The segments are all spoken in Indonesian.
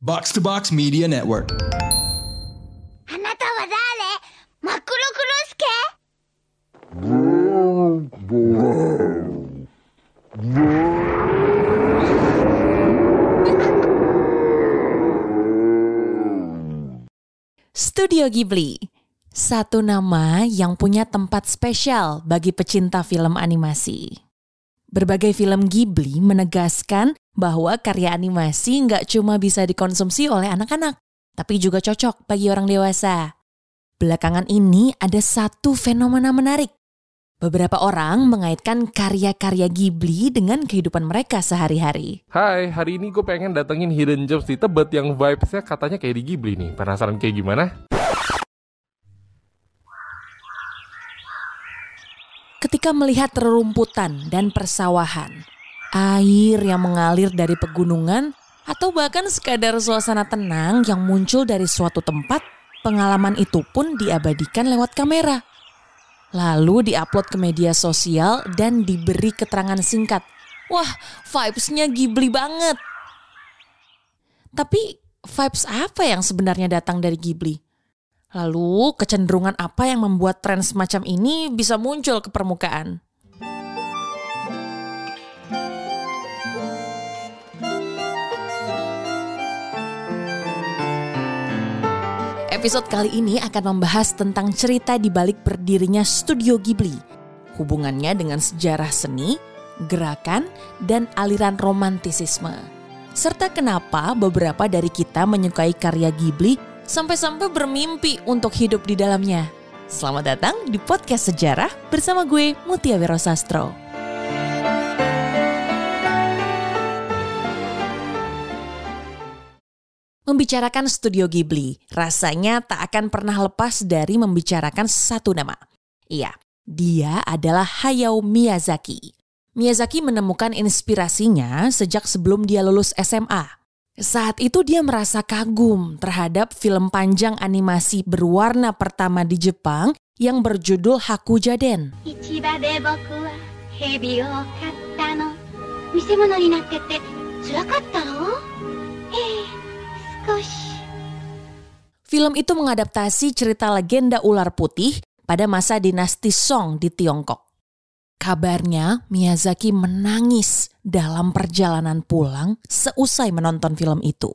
Box to Box Media Network. あなたは誰マクロクロスケ Studio Ghibli, satu nama yang punya tempat spesial bagi pecinta film animasi. Berbagai film Ghibli menegaskan bahwa karya animasi nggak cuma bisa dikonsumsi oleh anak-anak, tapi juga cocok bagi orang dewasa. Belakangan ini ada satu fenomena menarik. Beberapa orang mengaitkan karya-karya Ghibli dengan kehidupan mereka sehari-hari. Hai, hari ini gue pengen datengin Hidden Gems di Tebet yang vibes-nya katanya kayak di Ghibli nih. Penasaran kayak gimana? Ketika melihat rerumputan dan persawahan, air yang mengalir dari pegunungan, atau bahkan sekadar suasana tenang yang muncul dari suatu tempat, pengalaman itu pun diabadikan lewat kamera. Lalu diupload ke media sosial dan diberi keterangan singkat. Wah, vibes-nya Ghibli banget. Tapi vibes apa yang sebenarnya datang dari Ghibli? Lalu kecenderungan apa yang membuat tren semacam ini bisa muncul ke permukaan? Episode kali ini akan membahas tentang cerita di balik berdirinya Studio Ghibli, hubungannya dengan sejarah seni, gerakan, dan aliran romantisisme. Serta kenapa beberapa dari kita menyukai karya Ghibli sampai-sampai bermimpi untuk hidup di dalamnya. Selamat datang di podcast sejarah bersama gue Mutia Wiro Sastro. Membicarakan Studio Ghibli, rasanya tak akan pernah lepas dari membicarakan satu nama. Iya, dia adalah Hayao Miyazaki. Miyazaki menemukan inspirasinya sejak sebelum dia lulus SMA. Saat itu dia merasa kagum terhadap film panjang animasi berwarna pertama di Jepang yang berjudul Hakujaden. Film itu mengadaptasi cerita legenda ular putih pada masa dinasti Song di Tiongkok. Kabarnya Miyazaki menangis dalam perjalanan pulang seusai menonton film itu.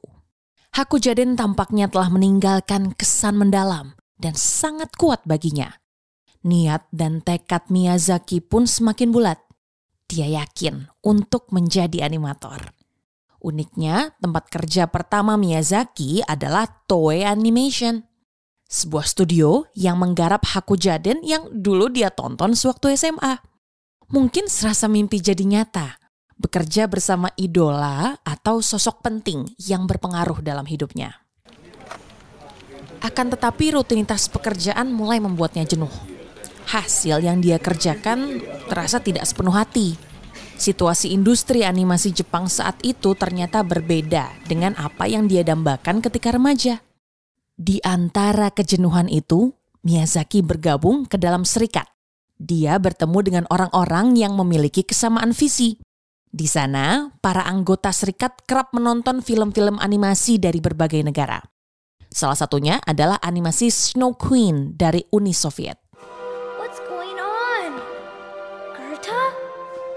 Hakujaden tampaknya telah meninggalkan kesan mendalam dan sangat kuat baginya. Niat dan tekad Miyazaki pun semakin bulat. Dia yakin untuk menjadi animator. Uniknya, tempat kerja pertama Miyazaki adalah Toei Animation. Sebuah studio yang menggarap Hakujaden yang dulu dia tonton sewaktu SMA. Mungkin serasa mimpi jadi nyata, bekerja bersama idola atau sosok penting yang berpengaruh dalam hidupnya. Akan tetapi rutinitas pekerjaan mulai membuatnya jenuh. Hasil yang dia kerjakan terasa tidak sepenuh hati. Situasi industri animasi Jepang saat itu ternyata berbeda dengan apa yang dia dambakan ketika remaja. Di antara kejenuhan itu, Miyazaki bergabung ke dalam serikat. Dia bertemu dengan orang-orang yang memiliki kesamaan visi. Di sana, para anggota serikat kerap menonton film-film animasi dari berbagai negara. Salah satunya adalah animasi Snow Queen dari Uni Soviet. What's going on? Gerta?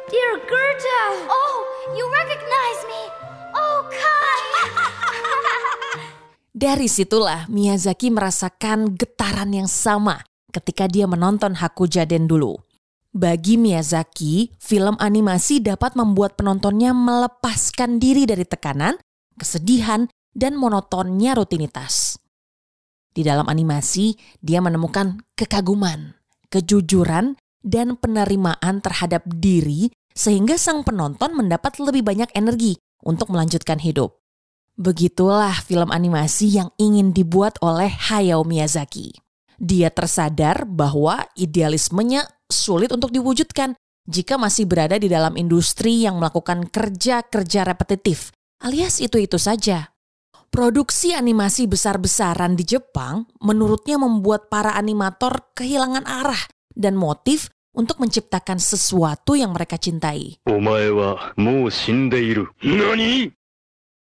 Dear Gerta! Oh, you recognize me! Oh, Kai! Dari situlah Miyazaki merasakan getaran yang sama ketika dia menonton Hakujaden dulu. Bagi Miyazaki, film animasi dapat membuat penontonnya melepaskan diri dari tekanan, kesedihan, dan monotonnya rutinitas. Di dalam animasi, dia menemukan kekaguman, kejujuran, dan penerimaan terhadap diri sehingga sang penonton mendapat lebih banyak energi untuk melanjutkan hidup. Begitulah film animasi yang ingin dibuat oleh Hayao Miyazaki dia tersadar bahwa idealismenya sulit untuk diwujudkan jika masih berada di dalam industri yang melakukan kerja-kerja repetitif, alias itu-itu saja. Produksi animasi besar-besaran di Jepang menurutnya membuat para animator kehilangan arah dan motif untuk menciptakan sesuatu yang mereka cintai.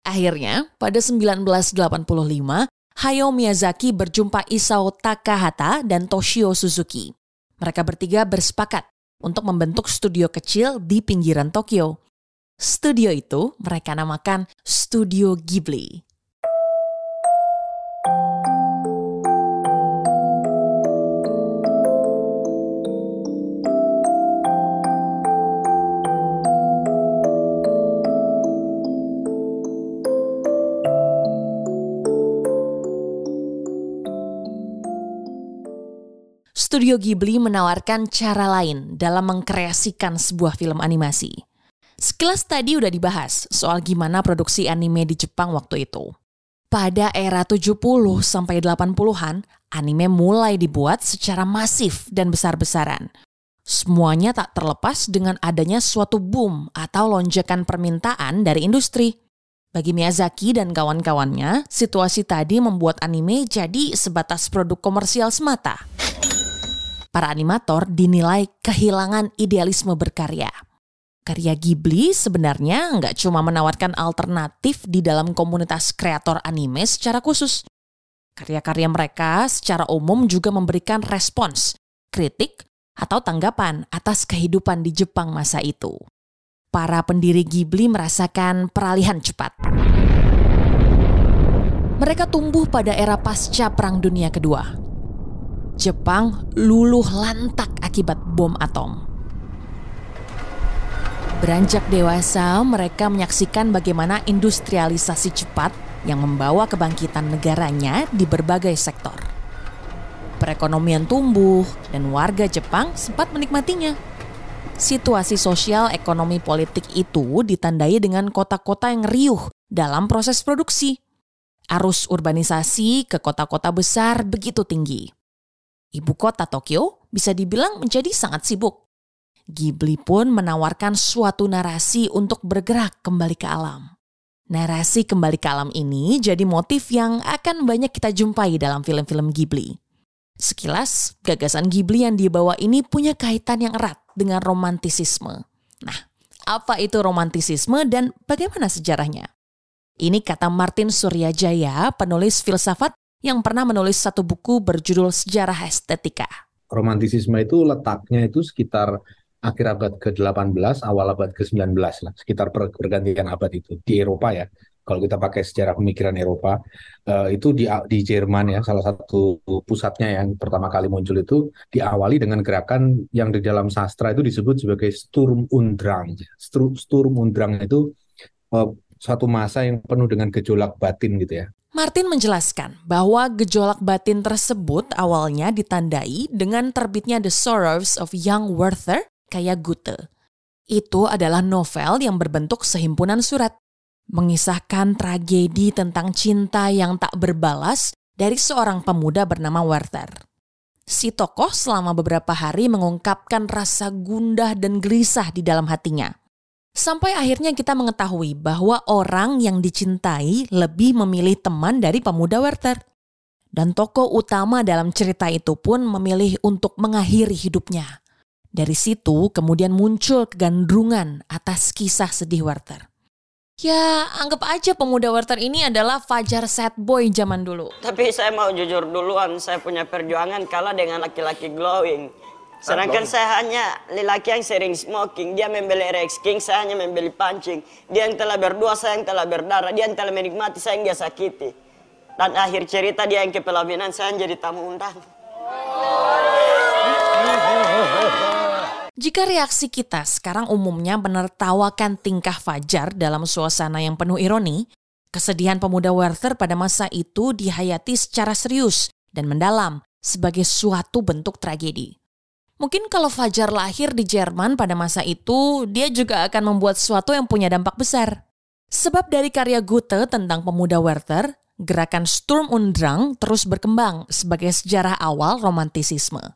Akhirnya, pada 1985, Hayao Miyazaki berjumpa Isao Takahata dan Toshio Suzuki. Mereka bertiga bersepakat untuk membentuk studio kecil di pinggiran Tokyo. Studio itu mereka namakan Studio Ghibli. Studio Ghibli menawarkan cara lain dalam mengkreasikan sebuah film animasi. Sekilas tadi udah dibahas soal gimana produksi anime di Jepang waktu itu. Pada era 70 sampai 80-an, anime mulai dibuat secara masif dan besar-besaran. Semuanya tak terlepas dengan adanya suatu boom atau lonjakan permintaan dari industri. Bagi Miyazaki dan kawan-kawannya, situasi tadi membuat anime jadi sebatas produk komersial semata para animator dinilai kehilangan idealisme berkarya. Karya Ghibli sebenarnya nggak cuma menawarkan alternatif di dalam komunitas kreator anime secara khusus. Karya-karya mereka secara umum juga memberikan respons, kritik, atau tanggapan atas kehidupan di Jepang masa itu. Para pendiri Ghibli merasakan peralihan cepat. Mereka tumbuh pada era pasca Perang Dunia Kedua, Jepang luluh lantak akibat bom atom. Beranjak dewasa, mereka menyaksikan bagaimana industrialisasi cepat yang membawa kebangkitan negaranya di berbagai sektor. Perekonomian tumbuh dan warga Jepang sempat menikmatinya. Situasi sosial ekonomi politik itu ditandai dengan kota-kota yang riuh dalam proses produksi. Arus urbanisasi ke kota-kota besar begitu tinggi Ibu kota Tokyo bisa dibilang menjadi sangat sibuk. Ghibli pun menawarkan suatu narasi untuk bergerak kembali ke alam. Narasi kembali ke alam ini jadi motif yang akan banyak kita jumpai dalam film-film Ghibli. Sekilas, gagasan Ghibli yang dibawa ini punya kaitan yang erat dengan romantisisme. Nah, apa itu romantisisme dan bagaimana sejarahnya? Ini kata Martin Suryajaya, penulis filsafat yang pernah menulis satu buku berjudul Sejarah Estetika. Romantisisme itu letaknya itu sekitar akhir abad ke-18, awal abad ke-19 lah, sekitar pergantian abad itu di Eropa ya. Kalau kita pakai sejarah pemikiran Eropa, uh, itu di, di Jerman ya, salah satu pusatnya yang pertama kali muncul itu diawali dengan gerakan yang di dalam sastra itu disebut sebagai Sturm und Drang. Sturm und Drang itu uh, suatu masa yang penuh dengan gejolak batin gitu ya. Martin menjelaskan bahwa gejolak batin tersebut awalnya ditandai dengan terbitnya The Sorrows of Young Werther kayak Goethe. Itu adalah novel yang berbentuk sehimpunan surat, mengisahkan tragedi tentang cinta yang tak berbalas dari seorang pemuda bernama Werther. Si tokoh selama beberapa hari mengungkapkan rasa gundah dan gelisah di dalam hatinya – Sampai akhirnya kita mengetahui bahwa orang yang dicintai lebih memilih teman dari pemuda Werther. Dan tokoh utama dalam cerita itu pun memilih untuk mengakhiri hidupnya. Dari situ kemudian muncul kegandrungan atas kisah sedih Werther. Ya, anggap aja pemuda Werther ini adalah Fajar sad boy zaman dulu. Tapi saya mau jujur duluan, saya punya perjuangan kalah dengan laki-laki glowing. Sedangkan saya hanya lelaki yang sering smoking. Dia membeli Rex King, saya hanya membeli pancing. Dia yang telah berdua, saya yang telah berdarah. Dia yang telah menikmati, saya yang dia sakiti. Dan akhir cerita dia yang kepelaminan, saya yang jadi tamu undang. Jika reaksi kita sekarang umumnya menertawakan tingkah Fajar dalam suasana yang penuh ironi, kesedihan pemuda Werther pada masa itu dihayati secara serius dan mendalam sebagai suatu bentuk tragedi. Mungkin kalau Fajar lahir di Jerman pada masa itu, dia juga akan membuat sesuatu yang punya dampak besar. Sebab dari karya Goethe tentang pemuda Werther, gerakan Sturm und Drang terus berkembang sebagai sejarah awal romantisisme.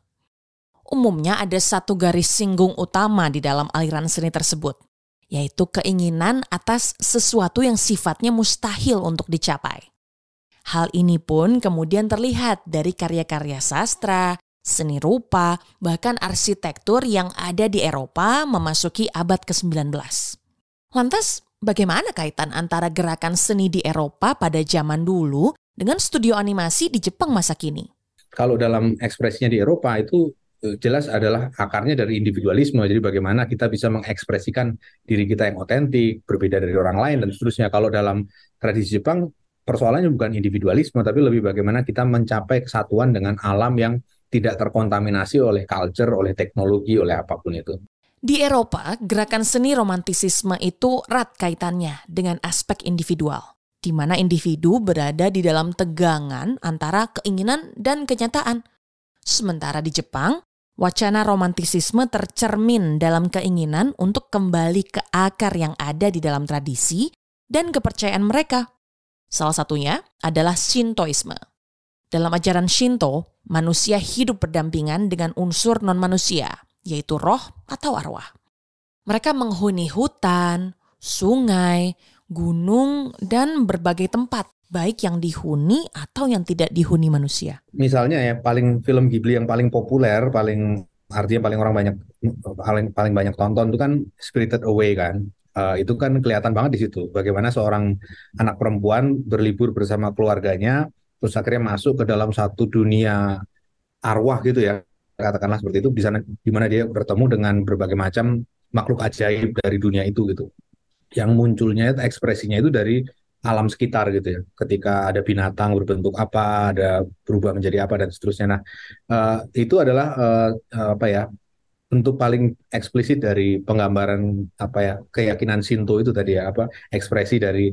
Umumnya ada satu garis singgung utama di dalam aliran seni tersebut, yaitu keinginan atas sesuatu yang sifatnya mustahil untuk dicapai. Hal ini pun kemudian terlihat dari karya-karya sastra, seni rupa, bahkan arsitektur yang ada di Eropa memasuki abad ke-19. Lantas, Bagaimana kaitan antara gerakan seni di Eropa pada zaman dulu dengan studio animasi di Jepang masa kini? Kalau dalam ekspresinya di Eropa itu eh, jelas adalah akarnya dari individualisme. Jadi bagaimana kita bisa mengekspresikan diri kita yang otentik, berbeda dari orang lain dan seterusnya. Kalau dalam tradisi Jepang persoalannya bukan individualisme, tapi lebih bagaimana kita mencapai kesatuan dengan alam yang tidak terkontaminasi oleh culture, oleh teknologi, oleh apa pun itu. Di Eropa, gerakan seni romantisisme itu erat kaitannya dengan aspek individual, di mana individu berada di dalam tegangan antara keinginan dan kenyataan. Sementara di Jepang, wacana romantisisme tercermin dalam keinginan untuk kembali ke akar yang ada di dalam tradisi dan kepercayaan mereka. Salah satunya adalah Shintoisme. Dalam ajaran Shinto, manusia hidup berdampingan dengan unsur non-manusia, yaitu roh atau arwah. Mereka menghuni hutan, sungai, gunung, dan berbagai tempat, baik yang dihuni atau yang tidak dihuni manusia. Misalnya ya, paling film Ghibli yang paling populer, paling artinya paling orang banyak paling paling banyak tonton itu kan Spirited Away kan. Uh, itu kan kelihatan banget di situ bagaimana seorang anak perempuan berlibur bersama keluarganya terus akhirnya masuk ke dalam satu dunia arwah gitu ya katakanlah seperti itu di sana di mana dia bertemu dengan berbagai macam makhluk ajaib dari dunia itu gitu. Yang munculnya ekspresinya itu dari alam sekitar gitu ya. Ketika ada binatang berbentuk apa, ada berubah menjadi apa dan seterusnya. Nah, uh, itu adalah uh, apa ya? bentuk paling eksplisit dari penggambaran apa ya keyakinan Shinto itu tadi ya apa ekspresi dari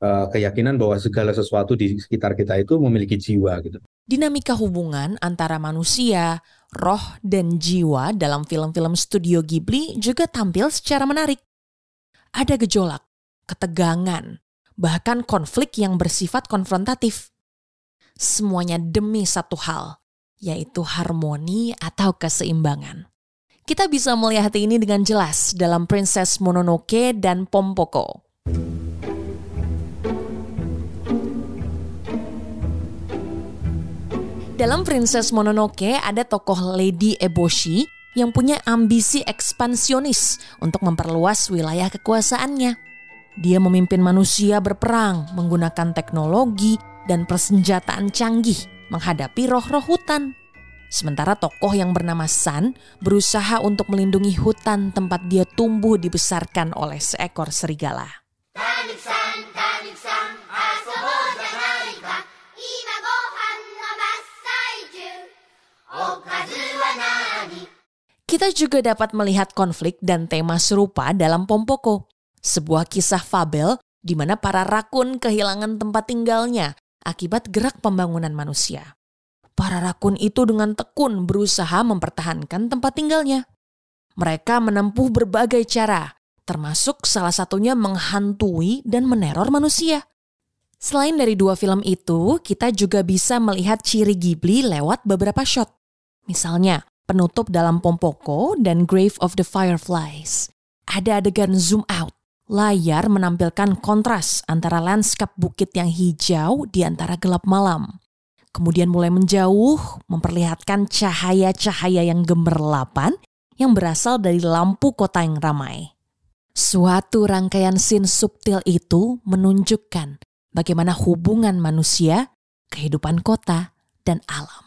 uh, keyakinan bahwa segala sesuatu di sekitar kita itu memiliki jiwa gitu. Dinamika hubungan antara manusia, roh, dan jiwa dalam film-film studio Ghibli juga tampil secara menarik. Ada gejolak, ketegangan, bahkan konflik yang bersifat konfrontatif. Semuanya demi satu hal, yaitu harmoni atau keseimbangan. Kita bisa melihat ini dengan jelas dalam Princess Mononoke dan Pompoko. Dalam Princess Mononoke ada tokoh Lady Eboshi yang punya ambisi ekspansionis untuk memperluas wilayah kekuasaannya. Dia memimpin manusia berperang menggunakan teknologi dan persenjataan canggih menghadapi roh-roh hutan. Sementara tokoh yang bernama San berusaha untuk melindungi hutan tempat dia tumbuh dibesarkan oleh seekor serigala. Kita juga dapat melihat konflik dan tema serupa dalam Pompoko, sebuah kisah fabel di mana para rakun kehilangan tempat tinggalnya akibat gerak pembangunan manusia. Para rakun itu dengan tekun berusaha mempertahankan tempat tinggalnya. Mereka menempuh berbagai cara, termasuk salah satunya menghantui dan meneror manusia. Selain dari dua film itu, kita juga bisa melihat ciri Ghibli lewat beberapa shot. Misalnya, penutup dalam Pompoko dan Grave of the Fireflies. Ada adegan zoom out. Layar menampilkan kontras antara lanskap bukit yang hijau di antara gelap malam. Kemudian mulai menjauh, memperlihatkan cahaya-cahaya yang gemerlapan yang berasal dari lampu kota yang ramai. Suatu rangkaian scene subtil itu menunjukkan bagaimana hubungan manusia, kehidupan kota, dan alam.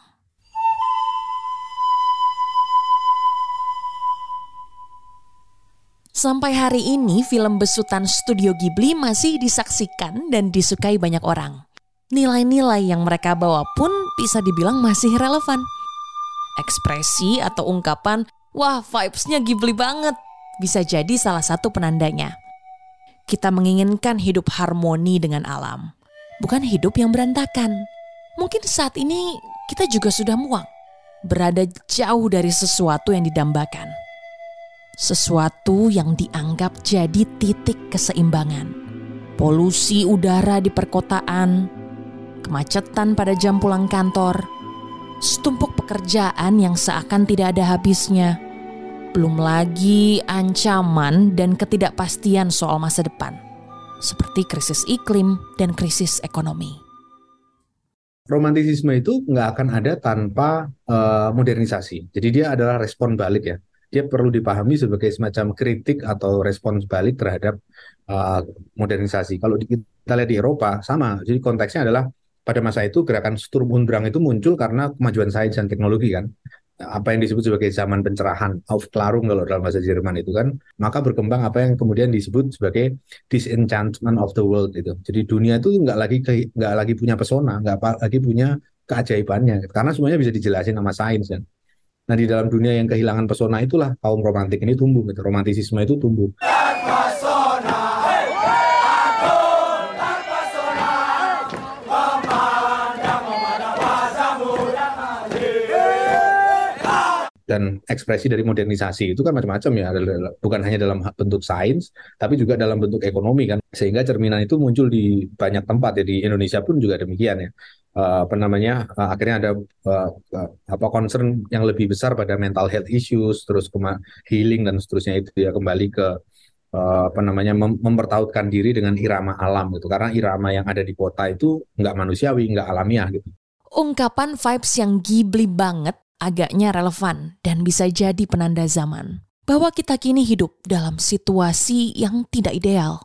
Sampai hari ini film besutan Studio Ghibli masih disaksikan dan disukai banyak orang. Nilai-nilai yang mereka bawa pun bisa dibilang masih relevan. Ekspresi atau ungkapan, wah vibes-nya Ghibli banget, bisa jadi salah satu penandanya. Kita menginginkan hidup harmoni dengan alam, bukan hidup yang berantakan. Mungkin saat ini kita juga sudah muak, berada jauh dari sesuatu yang didambakan sesuatu yang dianggap jadi titik keseimbangan. Polusi udara di perkotaan, kemacetan pada jam pulang kantor, setumpuk pekerjaan yang seakan tidak ada habisnya, belum lagi ancaman dan ketidakpastian soal masa depan, seperti krisis iklim dan krisis ekonomi. Romantisisme itu nggak akan ada tanpa uh, modernisasi. Jadi dia adalah respon balik ya dia perlu dipahami sebagai semacam kritik atau respons balik terhadap uh, modernisasi. Kalau kita lihat di Eropa sama, jadi konteksnya adalah pada masa itu gerakan Sturm und Drang itu muncul karena kemajuan sains dan teknologi kan. Apa yang disebut sebagai zaman pencerahan Aufklärung kalau dalam bahasa Jerman itu kan. Maka berkembang apa yang kemudian disebut sebagai disenchantment of the world itu jadi dunia itu nggak lagi nggak lagi punya pesona nggak lagi punya keajaibannya. Karena semuanya bisa dijelasin sama sains kan nah di dalam dunia yang kehilangan pesona itulah kaum romantik ini tumbuh gitu. Romantisisme itu tumbuh. dan ekspresi dari modernisasi itu kan macam-macam ya. Bukan hanya dalam bentuk sains tapi juga dalam bentuk ekonomi kan. Sehingga cerminan itu muncul di banyak tempat ya. Di Indonesia pun juga demikian ya. Uh, apa namanya uh, akhirnya ada uh, apa concern yang lebih besar pada mental health issues terus healing dan seterusnya itu ya kembali ke apa namanya mem mempertautkan diri dengan irama alam gitu. Karena irama yang ada di kota itu nggak manusiawi nggak alamiah gitu. Ungkapan vibes yang Ghibli banget agaknya relevan dan bisa jadi penanda zaman bahwa kita kini hidup dalam situasi yang tidak ideal.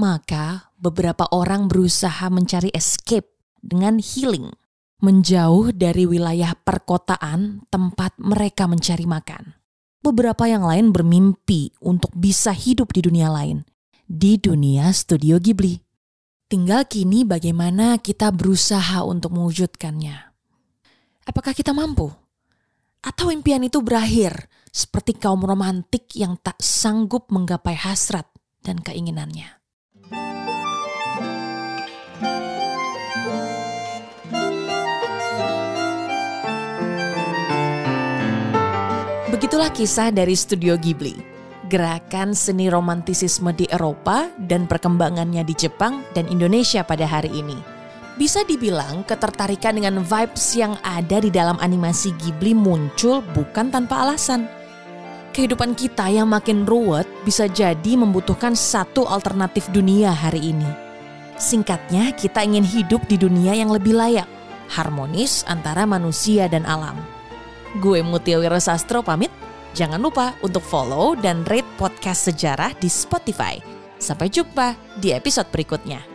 Maka beberapa orang berusaha mencari escape dengan healing, menjauh dari wilayah perkotaan tempat mereka mencari makan. Beberapa yang lain bermimpi untuk bisa hidup di dunia lain, di dunia studio Ghibli. Tinggal kini bagaimana kita berusaha untuk mewujudkannya. Apakah kita mampu? Atau impian itu berakhir seperti kaum romantik yang tak sanggup menggapai hasrat dan keinginannya. Begitulah kisah dari Studio Ghibli. Gerakan seni romantisisme di Eropa dan perkembangannya di Jepang dan Indonesia pada hari ini. Bisa dibilang ketertarikan dengan vibes yang ada di dalam animasi Ghibli muncul bukan tanpa alasan. Kehidupan kita yang makin ruwet bisa jadi membutuhkan satu alternatif dunia hari ini. Singkatnya, kita ingin hidup di dunia yang lebih layak, harmonis antara manusia dan alam. Gue Mutia Wiro Sastro pamit. Jangan lupa untuk follow dan rate podcast sejarah di Spotify. Sampai jumpa di episode berikutnya.